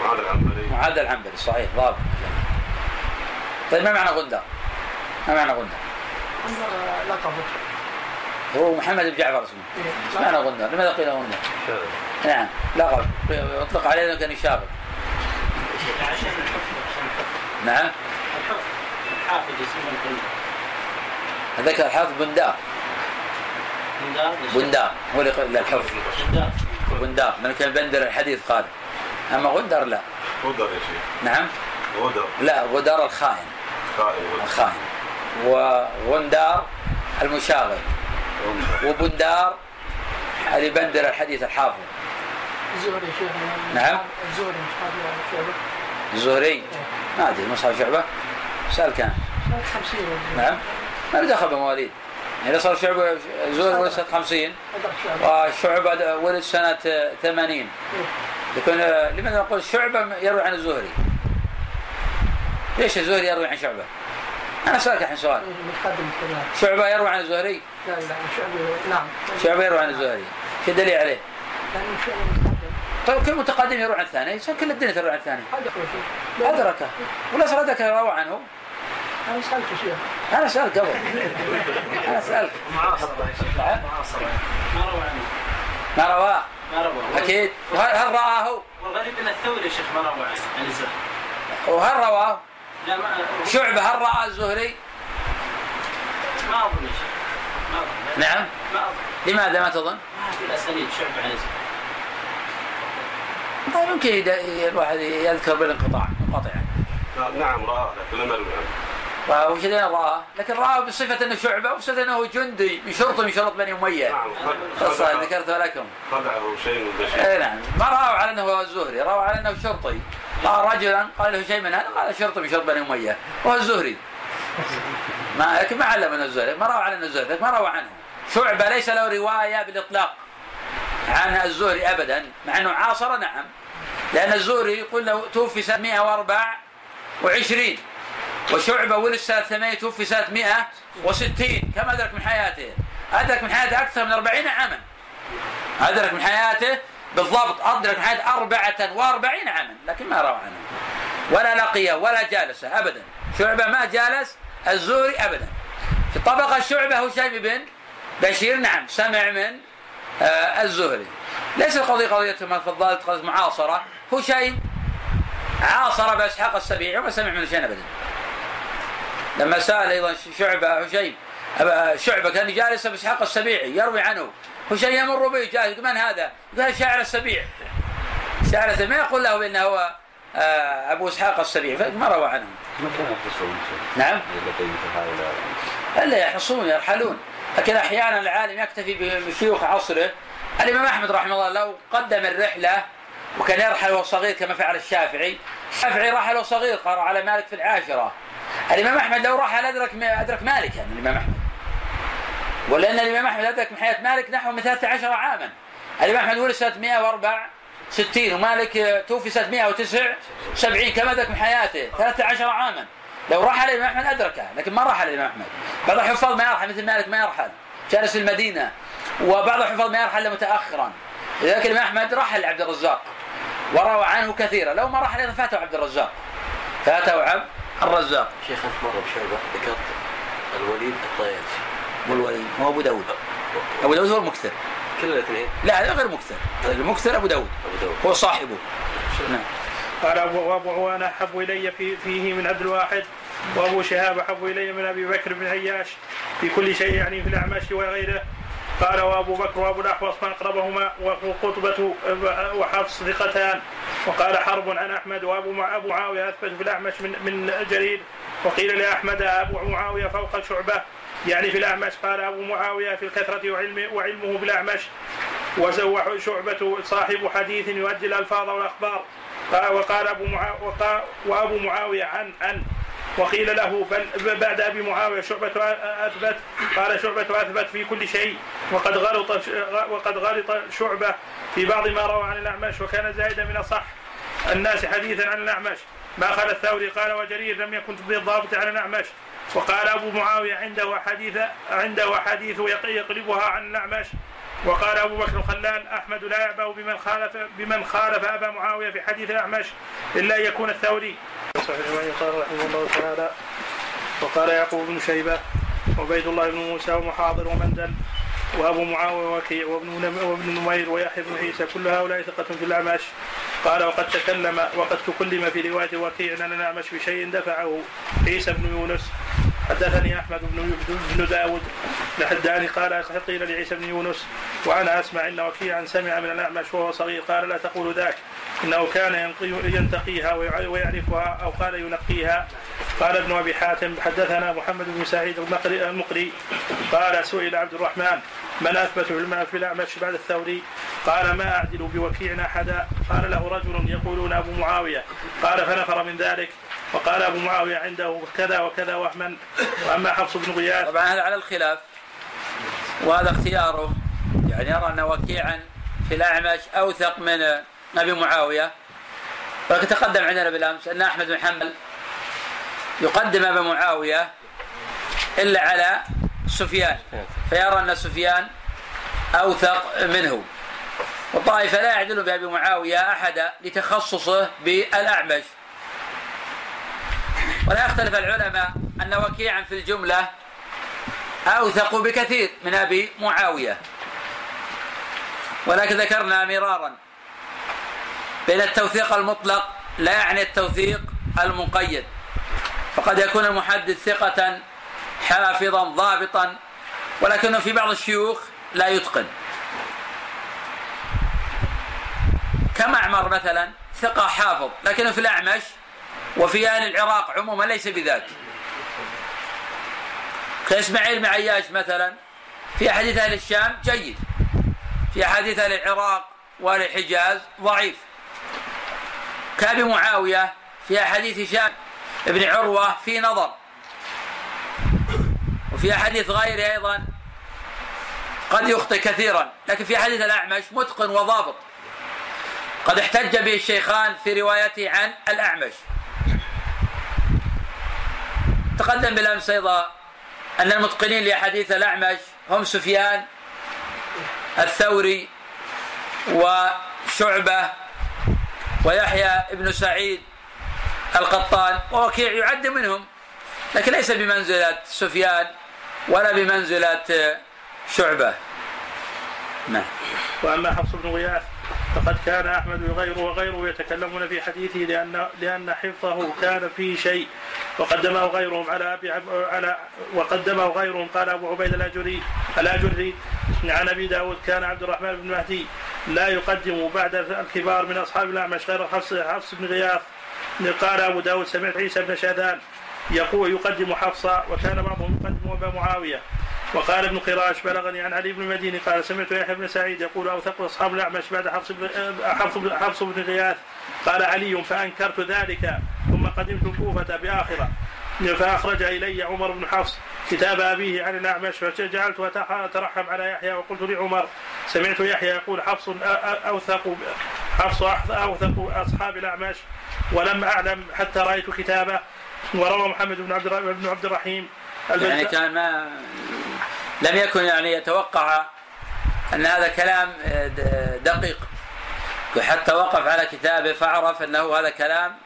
معاذ العنبري.
معاذ العنبري صحيح ضابط طيب ما معنى غندر؟ ما معنى غندر؟
لقبه
هو محمد بن جعفر اسمه إيش معنى غندر؟ لماذا قيل غندر؟ نعم. لقب. يطلق عليه انه كان يشاغب
عشان الحفظ عشان الحفظ
نعم.
الحفظ الحافظ يسمونه البندار
هذاك الحافظ بندار
بندار
بندار هو اللي قال الحفظ
بندار
بندار لأنه كان بندر الحديث قال. أما غندر لا.
غدر يا شيخ.
نعم.
غدر
لا غدار الخائن.
خائن غدر.
الخائن. وغندار المشاغب. وبندار اللي بندر الحديث الحافظ.
الزهري شيخ.
نعم.
الزهري
الزهري؟ ما أدري مصحف شعبة؟ سأل كان.
سنة 50
نعم. ما له دخل بمواليد يعني صار شعبة زهري ولد سنة 50
أدرك شعبة.
وشعبه ولد سنة 80 يكون لماذا نقول شعبة يروي عن الزهري؟ ليش الزهري يروي عن شعبة؟ أنا اسالك الحين سؤال.
متقدم كذا.
شعبة يروي عن الزهري؟
لا لا شعبة نعم.
شعبة يروي عن الزهري شو الدليل عليه؟
لأنه شعبة متقدم.
طيب كل متقدم يروي عن الثاني. يصير كل الدنيا تروي عن الثاني. ادركه ولا صدق روى عنه؟
أنا سألت شيخ.
أنا سألت قبل. أنا سألت.
معاصرة يا شيخ. معاصرة ما روى عنه
ما رواه
ما روى
أكيد. وهل هل رآه؟
والغريب أن الثوري يا شيخ ما روى عنه عن الزهري
وهل رواه؟ شعبة هل رأى الزهري؟
ما اظن
نعم
ما اظن
لماذا ما تظن؟
ما في الاسانيد شعب عن الزهري
يمكن الواحد يذكر بالانقطاع منقطعا
نعم رآه لكن لم
وش اللي رآه؟ لكن رآه بصفة إنه شعبة وبصفة إنه جندي من شرطة من شرط بني أمية.
نعم
قصة ذكرتها لكم
خدعه شيء من بشير
اي نعم. ما رأوا على أنه هو الزهري رأوا على أنه شرطي. قال رجلا قال له شيء من هذا قال شرطي من شرط بني أمية. وهو الزهري ما لكن ما علم أنه الزهري ما رأوا على أنه الزهري ما رأوا عنه. شعبة ليس له رواية بالإطلاق عن الزهري أبدا مع أنه عاصر نعم. لأن الزهري يقول له توفي سنة 124 وشعبة ولد سنة 8 توفي سنة 160 كم أدرك من حياته؟ أدرك من حياته أكثر من 40 عاما. أدرك من حياته؟ بالضبط. أدرك من حياته 44 عاما. لكن ما روى عنه. ولا لقيه ولا جالسه أبدا. شعبة ما جالس الزهري أبدا. في طبقة شعبة هشيم بن بشير. نعم سمع من آه الزهري. ليس القضية قضية ما تفضلت قضية معاصرة. هشيم عاصر بإسحاق السبيعي وما سمع منه شيء أبدا. لما سأل أيضا شعبة هشيم شعبة كان جالس بإسحاق السبيعي يروي عنه. هشيم يمر به جالس من هذا؟ يقول شاعر السبيع شاعر السبيع ما يقول له بأنه هو آه، أبو إسحاق السبيعي؟ فما روى عنه. نعم. ألا يحصون يرحلون. لكن أحيانا العالم يكتفي بشيوخ عصره. الإمام أحمد رحمه الله لو قدم الرحلة وكان يرحل وهو صغير كما فعل الشافعي الشافعي رحل وهو صغير قرأ على مالك في العاشرة. الإمام أحمد لو رحل أدرك أدرك مالك يعني الإمام أحمد؟ ولان الإمام أحمد أدرك من حياة مالك نحو من 13 عاما. الإمام أحمد ولد سنه 164 ومالك توفي سنة 179 كما أدرك من حياته؟ 13 عاما. لو رحل الإمام أحمد أدركه لكن ما رحل الإمام أحمد. بعض الحفاظ ما يرحل مثل مالك ما يرحل. جالس في المدينة وبعض الحفاظ ما يرحل متاخرا. لذلك الإمام أحمد رحل عبد الرزاق وروى عنه كثيرا. لو ما رحل فاته عبد الرزاق. فاته عبد الرزاق.
شيخ أنت مرة بشعبه ذكرت الوليد الطيالسي
والوليد هو أبو داود. أبو داود. هو المكثر
كل الاثنين.
لا هذا غير مكثر المكثر أبو داود.
أبو داود.
هو صاحبه. نعم.
قال أبو وابو عوانة أحب إلي في فيه من عبد الواحد. وأبو شهاب أحب إلي من أبي بكر بن عياش. في كل شيء يعني في الأعمش وغيره. قال وأبو بكر وأبو الأحوص ما أقربهما وقطبة وحفص ثقتان. وقال حرب عن أحمد وأبو مع أبو معاوية أثبت في الأعمش من من جرير وقيل لأحمد أبو معاوية فوق شعبة يعني في الأعمش قال أبو معاوية في الكثرة وعلمه, وعلمه بالأعمش وزوح شعبة صاحب حديث يؤدي الألفاظ والأخبار. قال- وقال أبو معا... وقال وأبو معاوية عن عن وقيل له بل بعد أبي معاوية شعبة أثبت قال شعبة أثبت في كل شيء وقد غلط وقد غلط شعبة في بعض ما روى عن الأعمش وكان زائدا من الصح الناس حديثا عن الأعمش. ما قال الثوري؟ قال وجرير لم يكن بالضابط عن الأعمش. وقال أبو معاوية عنده حديث عنده حديث يقلبها عن الأعمش. وقال أبو بكر الخلال أحمد لا يعبأ بمن خالف بمن خالف أبا معاوية في حديث الأعمش إلا أن يكون الثوري. قال رحمه الله تعالى وقال يعقوب بن شيبة وعبيد الله بن موسى ومحاضر ومندل وأبو معاوية وكيع وابن وابن نمير ويحيى بن عيسى كل هؤلاء ثقة في الأعمش قال وقد تكلم وقد تكلم في رواية وكيع أن الأعمش بشيء دفعه عيسى بن يونس حدثني أحمد بن بن داود لحداني قال قيل لعيسى بن يونس وأنا أسمع إن وكيعا سمع من الأعمش وهو صغير قال لا تقول ذاك إنه كان ينتقيها ويعرفها أو قال ينقيها. قال ابن أبي حاتم حدثنا محمد بن سعيد المقري قال سئل عبد الرحمن من أثبت في الأعمش بعد الثوري؟ قال ما أعدل بوكيع أحدا؟ قال له رجل يقولون أبو معاوية. قال فنفر من ذلك. وقال أبو معاوية عنده كذا وكذا وهما وأما حفص بن غياث.
طبعا هذا على الخلاف. وهذا اختياره. يعني يرى أن وكيعا في الأعمش أوثق من أبي معاوية. ولكن تقدم عندنا بالأمس أن أحمد بن حنبل يقدم أبا معاوية إلا على سفيان. فيرى أن سفيان أوثق منه. والطائفة لا يعدل بأبي معاوية احدا لتخصصه بالأعمش. ولا يختلف العلماء أن وكيعا في الجملة أوثق بكثير من أبي معاوية. ولكن ذكرنا مرارا بين التوثيق المطلق لا يعني التوثيق المقيد. فقد يكون المحدث ثقة حافظا ضابطا ولكنه في بعض الشيوخ لا يتقن. كمعمر مثلا ثقة حافظ لكنه في الأعمش وفي أهل العراق عموما ليس بذاك. كإسماعيل بن عياش مثلا في أحاديث أهل الشام جيد. في أحاديث أهل العراق وأهل الحجاز ضعيف. كأبي معاوية في أحاديث هشام بن عروة في نظر. وفي أحاديث غيره أيضا قد يخطئ كثيرا. لكن في حديث الأعمش متقن وضابط. قد احتج به الشيخان في روايته عن الأعمش. تقدم بالأمس أيضا أن المتقنين لأحاديث الأعمش هم سفيان الثوري وشعبة ويحيى ابن سعيد القطان ووكيع يعد منهم لكن ليس بمنزلة سفيان ولا بمنزلة شعبة.
نعم. وأما حفص بن غياث؟ فقد كان أحمد وغيره وغيره يتكلمون في حديثه لأن لأن حفظه كان فيه شيء. وقدمه غيرهم على أبي على وقدمه غيرهم. قال أبو عبيد الأجري الأجري عن أبي داود كان عبد الرحمن بن مهدي لا يقدم بعد الكبار من أصحاب الأعمش غير حفص حفص بن غياث. قال أبو داود سمعت عيسى بن شاذان يقول يقدم حفصة وكان بعضهم يقدم أبا معاوية. وقال ابن قراش بلغني عن علي بن المديني قال سمعت يحيى بن سعيد يقول اوثق أصحاب الأعمش بعد حفص بن حفص بن, حفص بن غياث. قال علي فأنكرت ذلك ثم قدمت الكوفة بآخرة. فأخرج إلي عمر بن حفص كتاب أبيه عن الأعمش فجعلت أترحم على يحيى وقلت لعمر سمعت يحيى يقول حفص أوثق حفص أوثق أصحاب الأعمش ولم أعلم حتى رأيت كتابه وروى محمد بن عبد بن عبد الرحيم.
يعني كان ما لم يكن يعني يتوقع أن هذا كلام دقيق. حتى وقف على كتابه فعرف أنه هذا كلام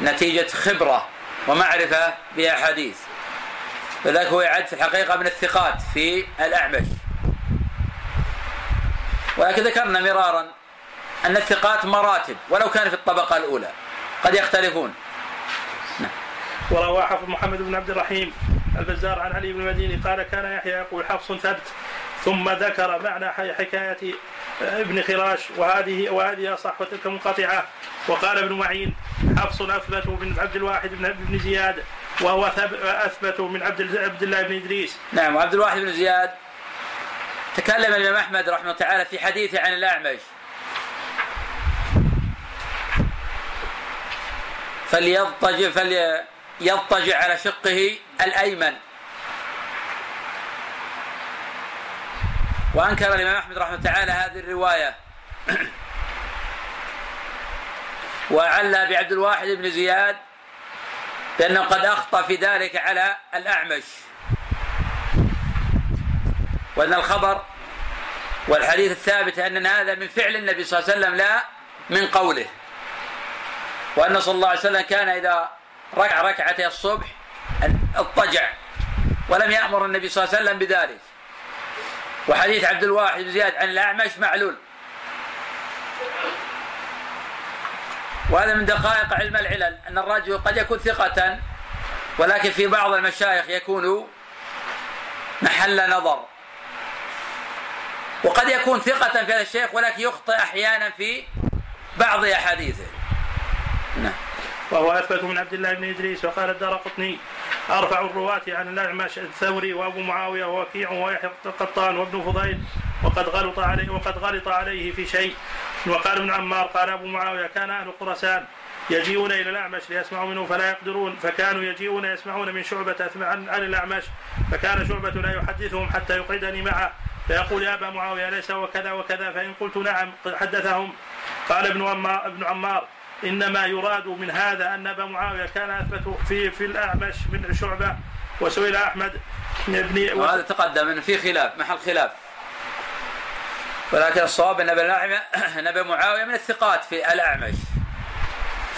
نتيجة خبرة ومعرفة بأحاديث. فذلك هو يعد في الحقيقة من الثقات في الأعمش. ولكن ذكرنا مرارا أن الثقات مراتب ولو كان في الطبقة الأولى. قد يختلفون.
نعم. وروى حفظ محمد بن عبد الرحيم. البزار عن علي بن المديني قال كان يحيى يقول حفص ثبت ثم ذكر معنى حكاية ابن خراش وهذه وهذه أصح وتلك منقطعة. وقال ابن معين حفص أثبت من عبد الواحد بن ابن زياد وهو أثبت من عبد عبد الله بن إدريس.
نعم وعبد الواحد بن زياد تكلم الإمام أحمد رحمه الله تعالى في حديثه عن الأعمش. فليضطجع فليضطجع على شقه الأيمن. وأنكر الإمام أحمد رحمه تعالى هذه الرواية. وعلى بعبد الواحد بن زياد لأنه قد أخطأ في ذلك على الأعمش. وأن الخبر والحديث الثابت أن هذا من فعل النبي صلى الله عليه وسلم لا من قوله. وأن صلى الله عليه وسلم كان إذا ركع ركعتي الصبح اضطجع. ولم يأمر النبي صلى الله عليه وسلم بذلك. وحديث عبد الواحد بن زياد عن الأعمش معلول. وهذا من دقائق علم العلل أن الرجل قد يكون ثقة ولكن في بعض المشايخ يكون محل نظر. وقد يكون ثقة في هذا الشيخ ولكن يخطئ أحيانا في بعض أحاديثه.
نعم. وهو أثبت من عبد الله بن إدريس وقال الدار قطني أرفع الرواة عن الأعمش الثوري وأبو معاوية ووكيع ويحيى القطان وابن فضيل وقد غلط عليه وقد غلط عليه في شيء. وقال ابن عمار قال أبو معاوية كان أهل خراسان يجيئون إلى الأعمش ليسمعوا منه فلا يقدرون فكانوا يجيئون يسمعون من شعبة عن, الأعمش فكان شعبة لا يحدثهم حتى يقعدني معه فيقول يا أبا معاوية ليس وكذا وكذا فإن قلت نعم حدثهم. قال ابن عمار, ابن عمار إنما يراد من هذا أن أبا معاوية كان أثبت في في الأعمش من شعبة وسئل أحمد
بن وهذا تقدم إنه في خلاف محل خلاف. ولكن الصواب أن أن أبا معاوية من الثقات في الأعمش.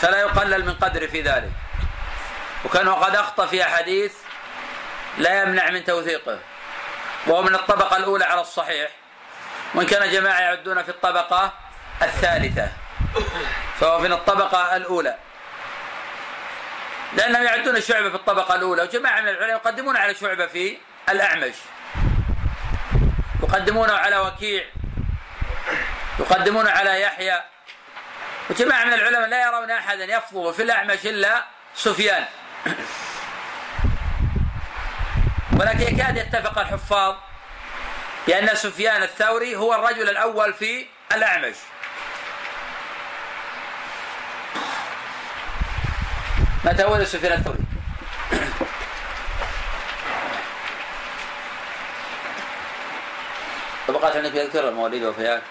فلا يقلل من قدره في ذلك. وكان قد أخطأ في أحاديث لا يمنع من توثيقه. وهو من الطبقة الأولى على الصحيح. وإن كان جماعة يعدون في الطبقة الثالثة. فهو من الطبقة الأولى. لأنهم يعدون شعبة في الطبقة الأولى وجماعة من العلماء يقدمون على شعبة في الأعمش. يقدمونه على وكيع. يقدمون على يحيى. وجماعة من العلماء لا يرون أحدا يفضل في الأعمش إلا سفيان. ولكن يكاد يتفق الحفاظ بأن سفيان الثوري هو الرجل الأول في الأعمش. متى ولد سفيان الثوري؟ طبقات عندك يذكر المواليد والوفيات؟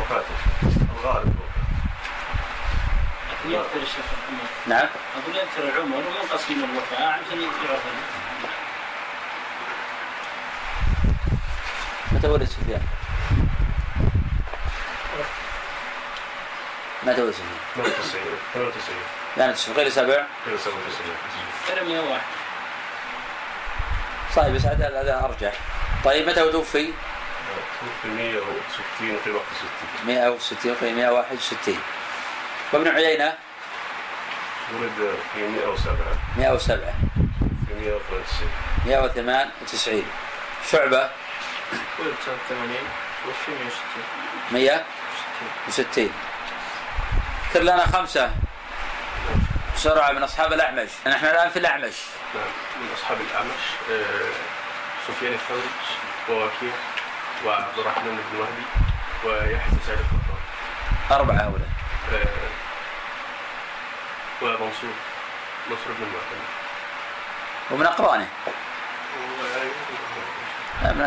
وفاته الغالب
يذكر الشيخ محمد
نعم
أقول يذكر العمر ومنقسم الوفاء عشان يعرف
متى ولد سفيان؟ متى ولد سفيان؟
92 92
يعني غير سبع.
غير 101
صحيح بس هذا هذا ارجح طيب متى توفي؟
توفي 160 في وقت 60
160 في 161 وابن عيينة؟
ولد في 107
107
في 193
198 شعبة؟
ولد سنة 80 توفي 160
160 ذكر لنا خمسة. بسرعة من أصحاب الأعمش. نحن الآن في الأعمش.
نعم من أصحاب الأعمش آه، سفيان الثوري ووكيع وعبد الرحمن بن مهدي ويحيى بن سعيد القطان.
أربعة هؤلاء.
آه، ومنصور نصر بن المعتمد
ومن أقرانه.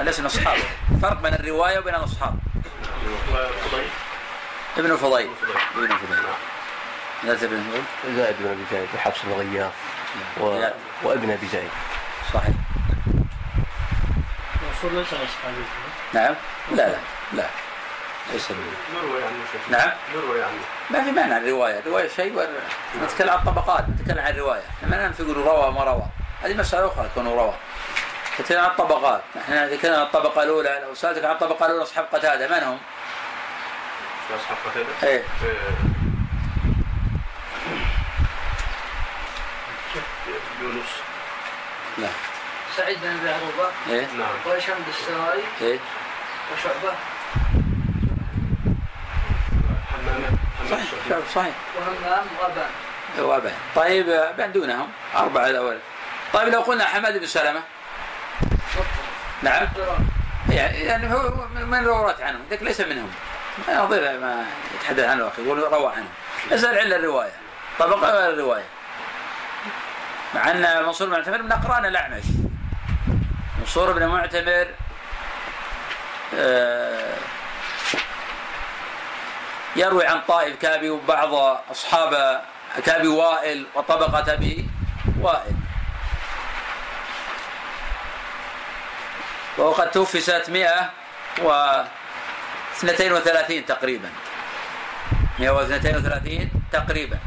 ليس من أصحابه. فرق بين الرواية وبين الأصحاب.
وفضيل
ابن فضيل.
ابن
ابن فضيل. لا تبين فضيل
زائد بن أبي زايد وحفص بن غياث و...
لا.
وابن أبي زايد
صحيح.
منصور ليس اصحابي
نعم؟ لا لا لا. ليس
نروي عنه شيخ.
نعم.
نروي عنه.
ما في معنى الرواية الرواية شيء وال... نتكلم عن الطبقات نتكلم عن الرواية إحنا ما نقول روى ما روى هذه مسألة أخرى كونه روى نتكلم عن الطبقات إحنا نتكلم عن الطبقة الأولى لو سألتك عن الطبقة الأولى أصحاب قتادة. من هم؟
في أصحاب قتادة
إيه
آه، يونس
لا
سعيد بن أبي عروبة.
إيه.
نعم.
وهشام الدستوائي
إيه.
وشعبة.
صحيح. شعب صحيح.
وهمام وأبان.
وأبان. طيب من دونهم أربعة الأول. طيب لو قلنا حماد بن سلمة. نعم. يعني يعني هو من روات عنه ذاك ليس منهم. ما يضيع ما يتحدث عنه أخي يقول روى عنه. اسال عن الرواية. ولا الرواية. مع أن منصور بن معتمر من أقران الأعمش. منصور بن معتمر آه يروي عن طائف كابي وبعض أصحاب كابي وائل وطبقة أبي وائل. وقد توفي سنة 132 تقريبا. 132 تقريبا.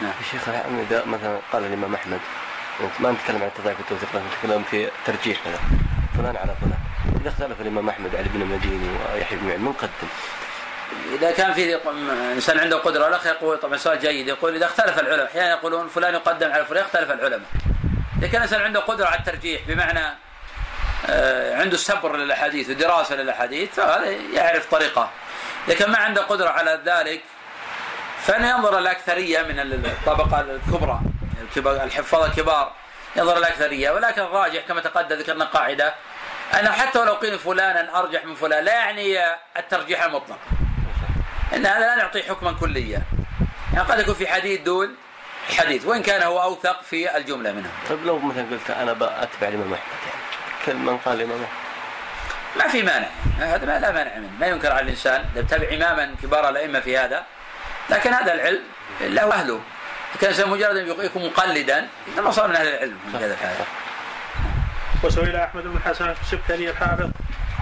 نعم. الشيخ إذا مثلا قال الإمام أحمد أنت ما نتكلم عن التضعيف والتوثيق نتكلم في ترجيح هذا. فلان على فلان. إذا اختلف الإمام أحمد علي بن المديني ويحيى بن معين من قدم؟
إذا كان في إنسان عنده قدرة الاخ يقول طبعا سؤال جيد. يقول إذا اختلف العلماء أحيانا يقولون فلان يقدم على فلان يختلف العلماء. إذا كان الانسان عنده قدرة على الترجيح بمعنى آه، عنده صبر للأحاديث ودراسة للأحاديث فهذا يعرف طريقه. لكن ما عنده قدرة على ذلك فانه ينظر الأكثرية من الطبقة الكبرى الحفاظ الكبار ينظر الأكثرية ولكن الراجح كما تقدم ذكرنا قاعدة انه حتى ولو قيل فلانا أرجح من فلان لا يعني الترجيح المطلق إن هذا لا نعطيه حكما كليا. يعني قد يكون في حديث دون حديث وإن كان هو أوثق في الجملة منه.
طيب لو مثلا قلت أنا بأتبع الامام احمد يعني كل من قال الامام احمد
ما في مانع هذا ما لا مانع منه. ما ينكر على الإنسان يتبع اماما كبار الأئمة في هذا لكن هذا العلم له أهله كان مجرد أن يكون مقلدا إنما صار من أهل العلم في هذا الحال
وسئل أحمد بن حسن السبكري الحافظ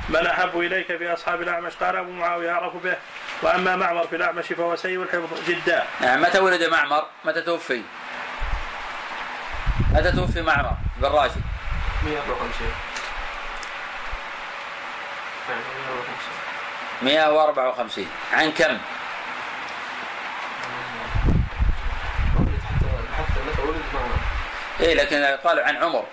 من أحب إليك في اصحاب الأعمش قال أبو معاوية أعرف به وأما معمر في الأعمش فهو سيء الحفظ جدا.
نعم متى ولد معمر؟ متى توفي؟ متى توفي معمر بن راشد؟
154
154 عن كم؟
حتى متى ولد معمر
إيه لكن قالوا عن عمر.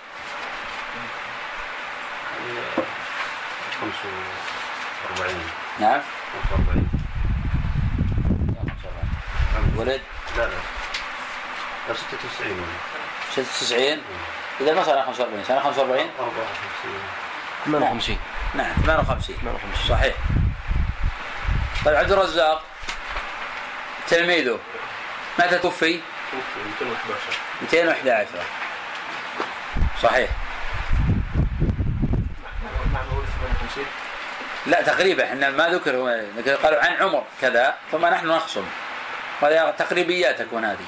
45
نعم.
45
ولد؟
لا لا. لا 96
96 إذا ما صار 45 سنه 45
54
58
نعم 58
58
صحيح. طيب عبد الرزاق تلميذه متى توفي؟
توفي 211
211 صحيح
معمر ولد 58
لا تقريبا إحنا ما ذكر هو قالوا عن عمر كذا ثم نحن نخصم. هذه تقريبيات تكون هذه.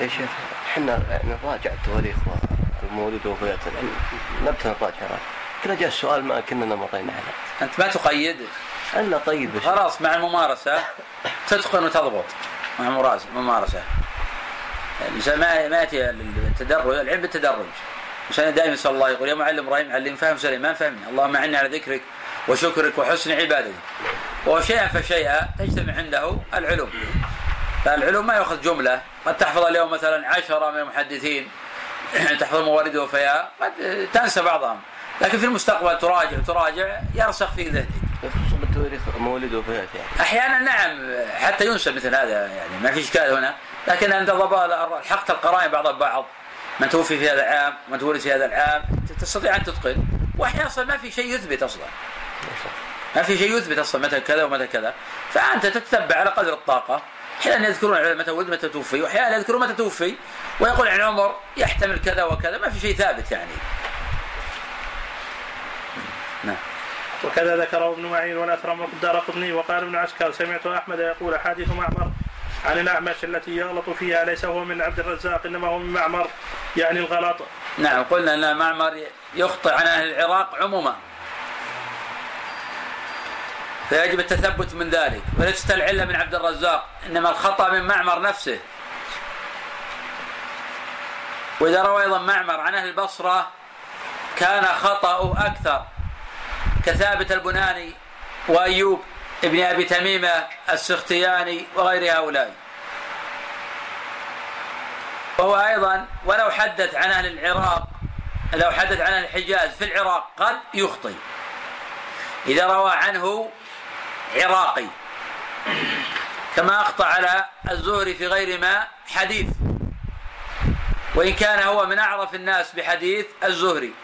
يا شيخ إحنا يعني نراجع التواريخ والمولد ووفيات يعني نبت نراجع كنا جاء السؤال ما كنا مرينا عليه.
أنت ما تقيد؟
الا طيب. بس
خلاص مع الممارسة تتقن وتضبط. مع الممارسه الإنسان ما ما يأتي التدرج العلم بالتدرج. الإنسان دائما يسأل الله يقول يا معلم إبراهيم علم فهم سليمان فهمني. اللهم أعني على ذكرك وشكرك وحسن عبادتك. وشيئا فشيئا تجتمع عنده العلوم. فالعلوم ما يأخذ جملة. قد تحفظ اليوم مثلا عشرة من المحدثين. تحفظ موارد وفياء. قد تنسى بعضهم. لكن في المستقبل تراجع تراجع يرسخ في ذهنك.
مولد وفيات يعني.
أحيانا نعم حتى ينسى مثل هذا يعني. ما في إشكال هنا. لكن عند ضبط حقت القرائن بعض البعض. من توفي في هذا العام من تولد في هذا العام تستطيع أن تتقن. وأحيانا أصلا ما في شيء يثبت أصلا. ما في شيء يثبت أصلا متى كذا ومتى كذا. فأنت تتبع على قدر الطاقة. أحيانا يذكرون متى ولد متى توفي. واحيانا يذكرون متى توفي. ويقول عن عمر يحتمل كذا وكذا. ما في شيء ثابت يعني. نعم.
وكذا ذكره ابن معين والاثرم الدار قطني وقال ابن عسكر سمعت أحمد يقول احاديث معمر عن الأعمش التي يغلط فيها ليس هو من عبد الرزاق إنما هو من معمر يعني الغلط.
نعم قلنا أن معمر يخطئ عن أهل العراق عموما. فيجب التثبت من ذلك. وليست العلة من عبد الرزاق إنما الخطأ من معمر نفسه. وإذا روى أيضا معمر عن أهل البصره كان خطأه أكثر. كثابت البناني وأيوب ابن أبي تميمة السختياني وغير هؤلاء. وهو أيضا ولو حدث عن أهل العراق لو حدث عن أهل الحجاز في العراق قد يخطئ. إذا روى عنه عراقي. كما أخطأ على الزهري في غير ما حديث. وإن كان هو من أعرف الناس بحديث الزهري.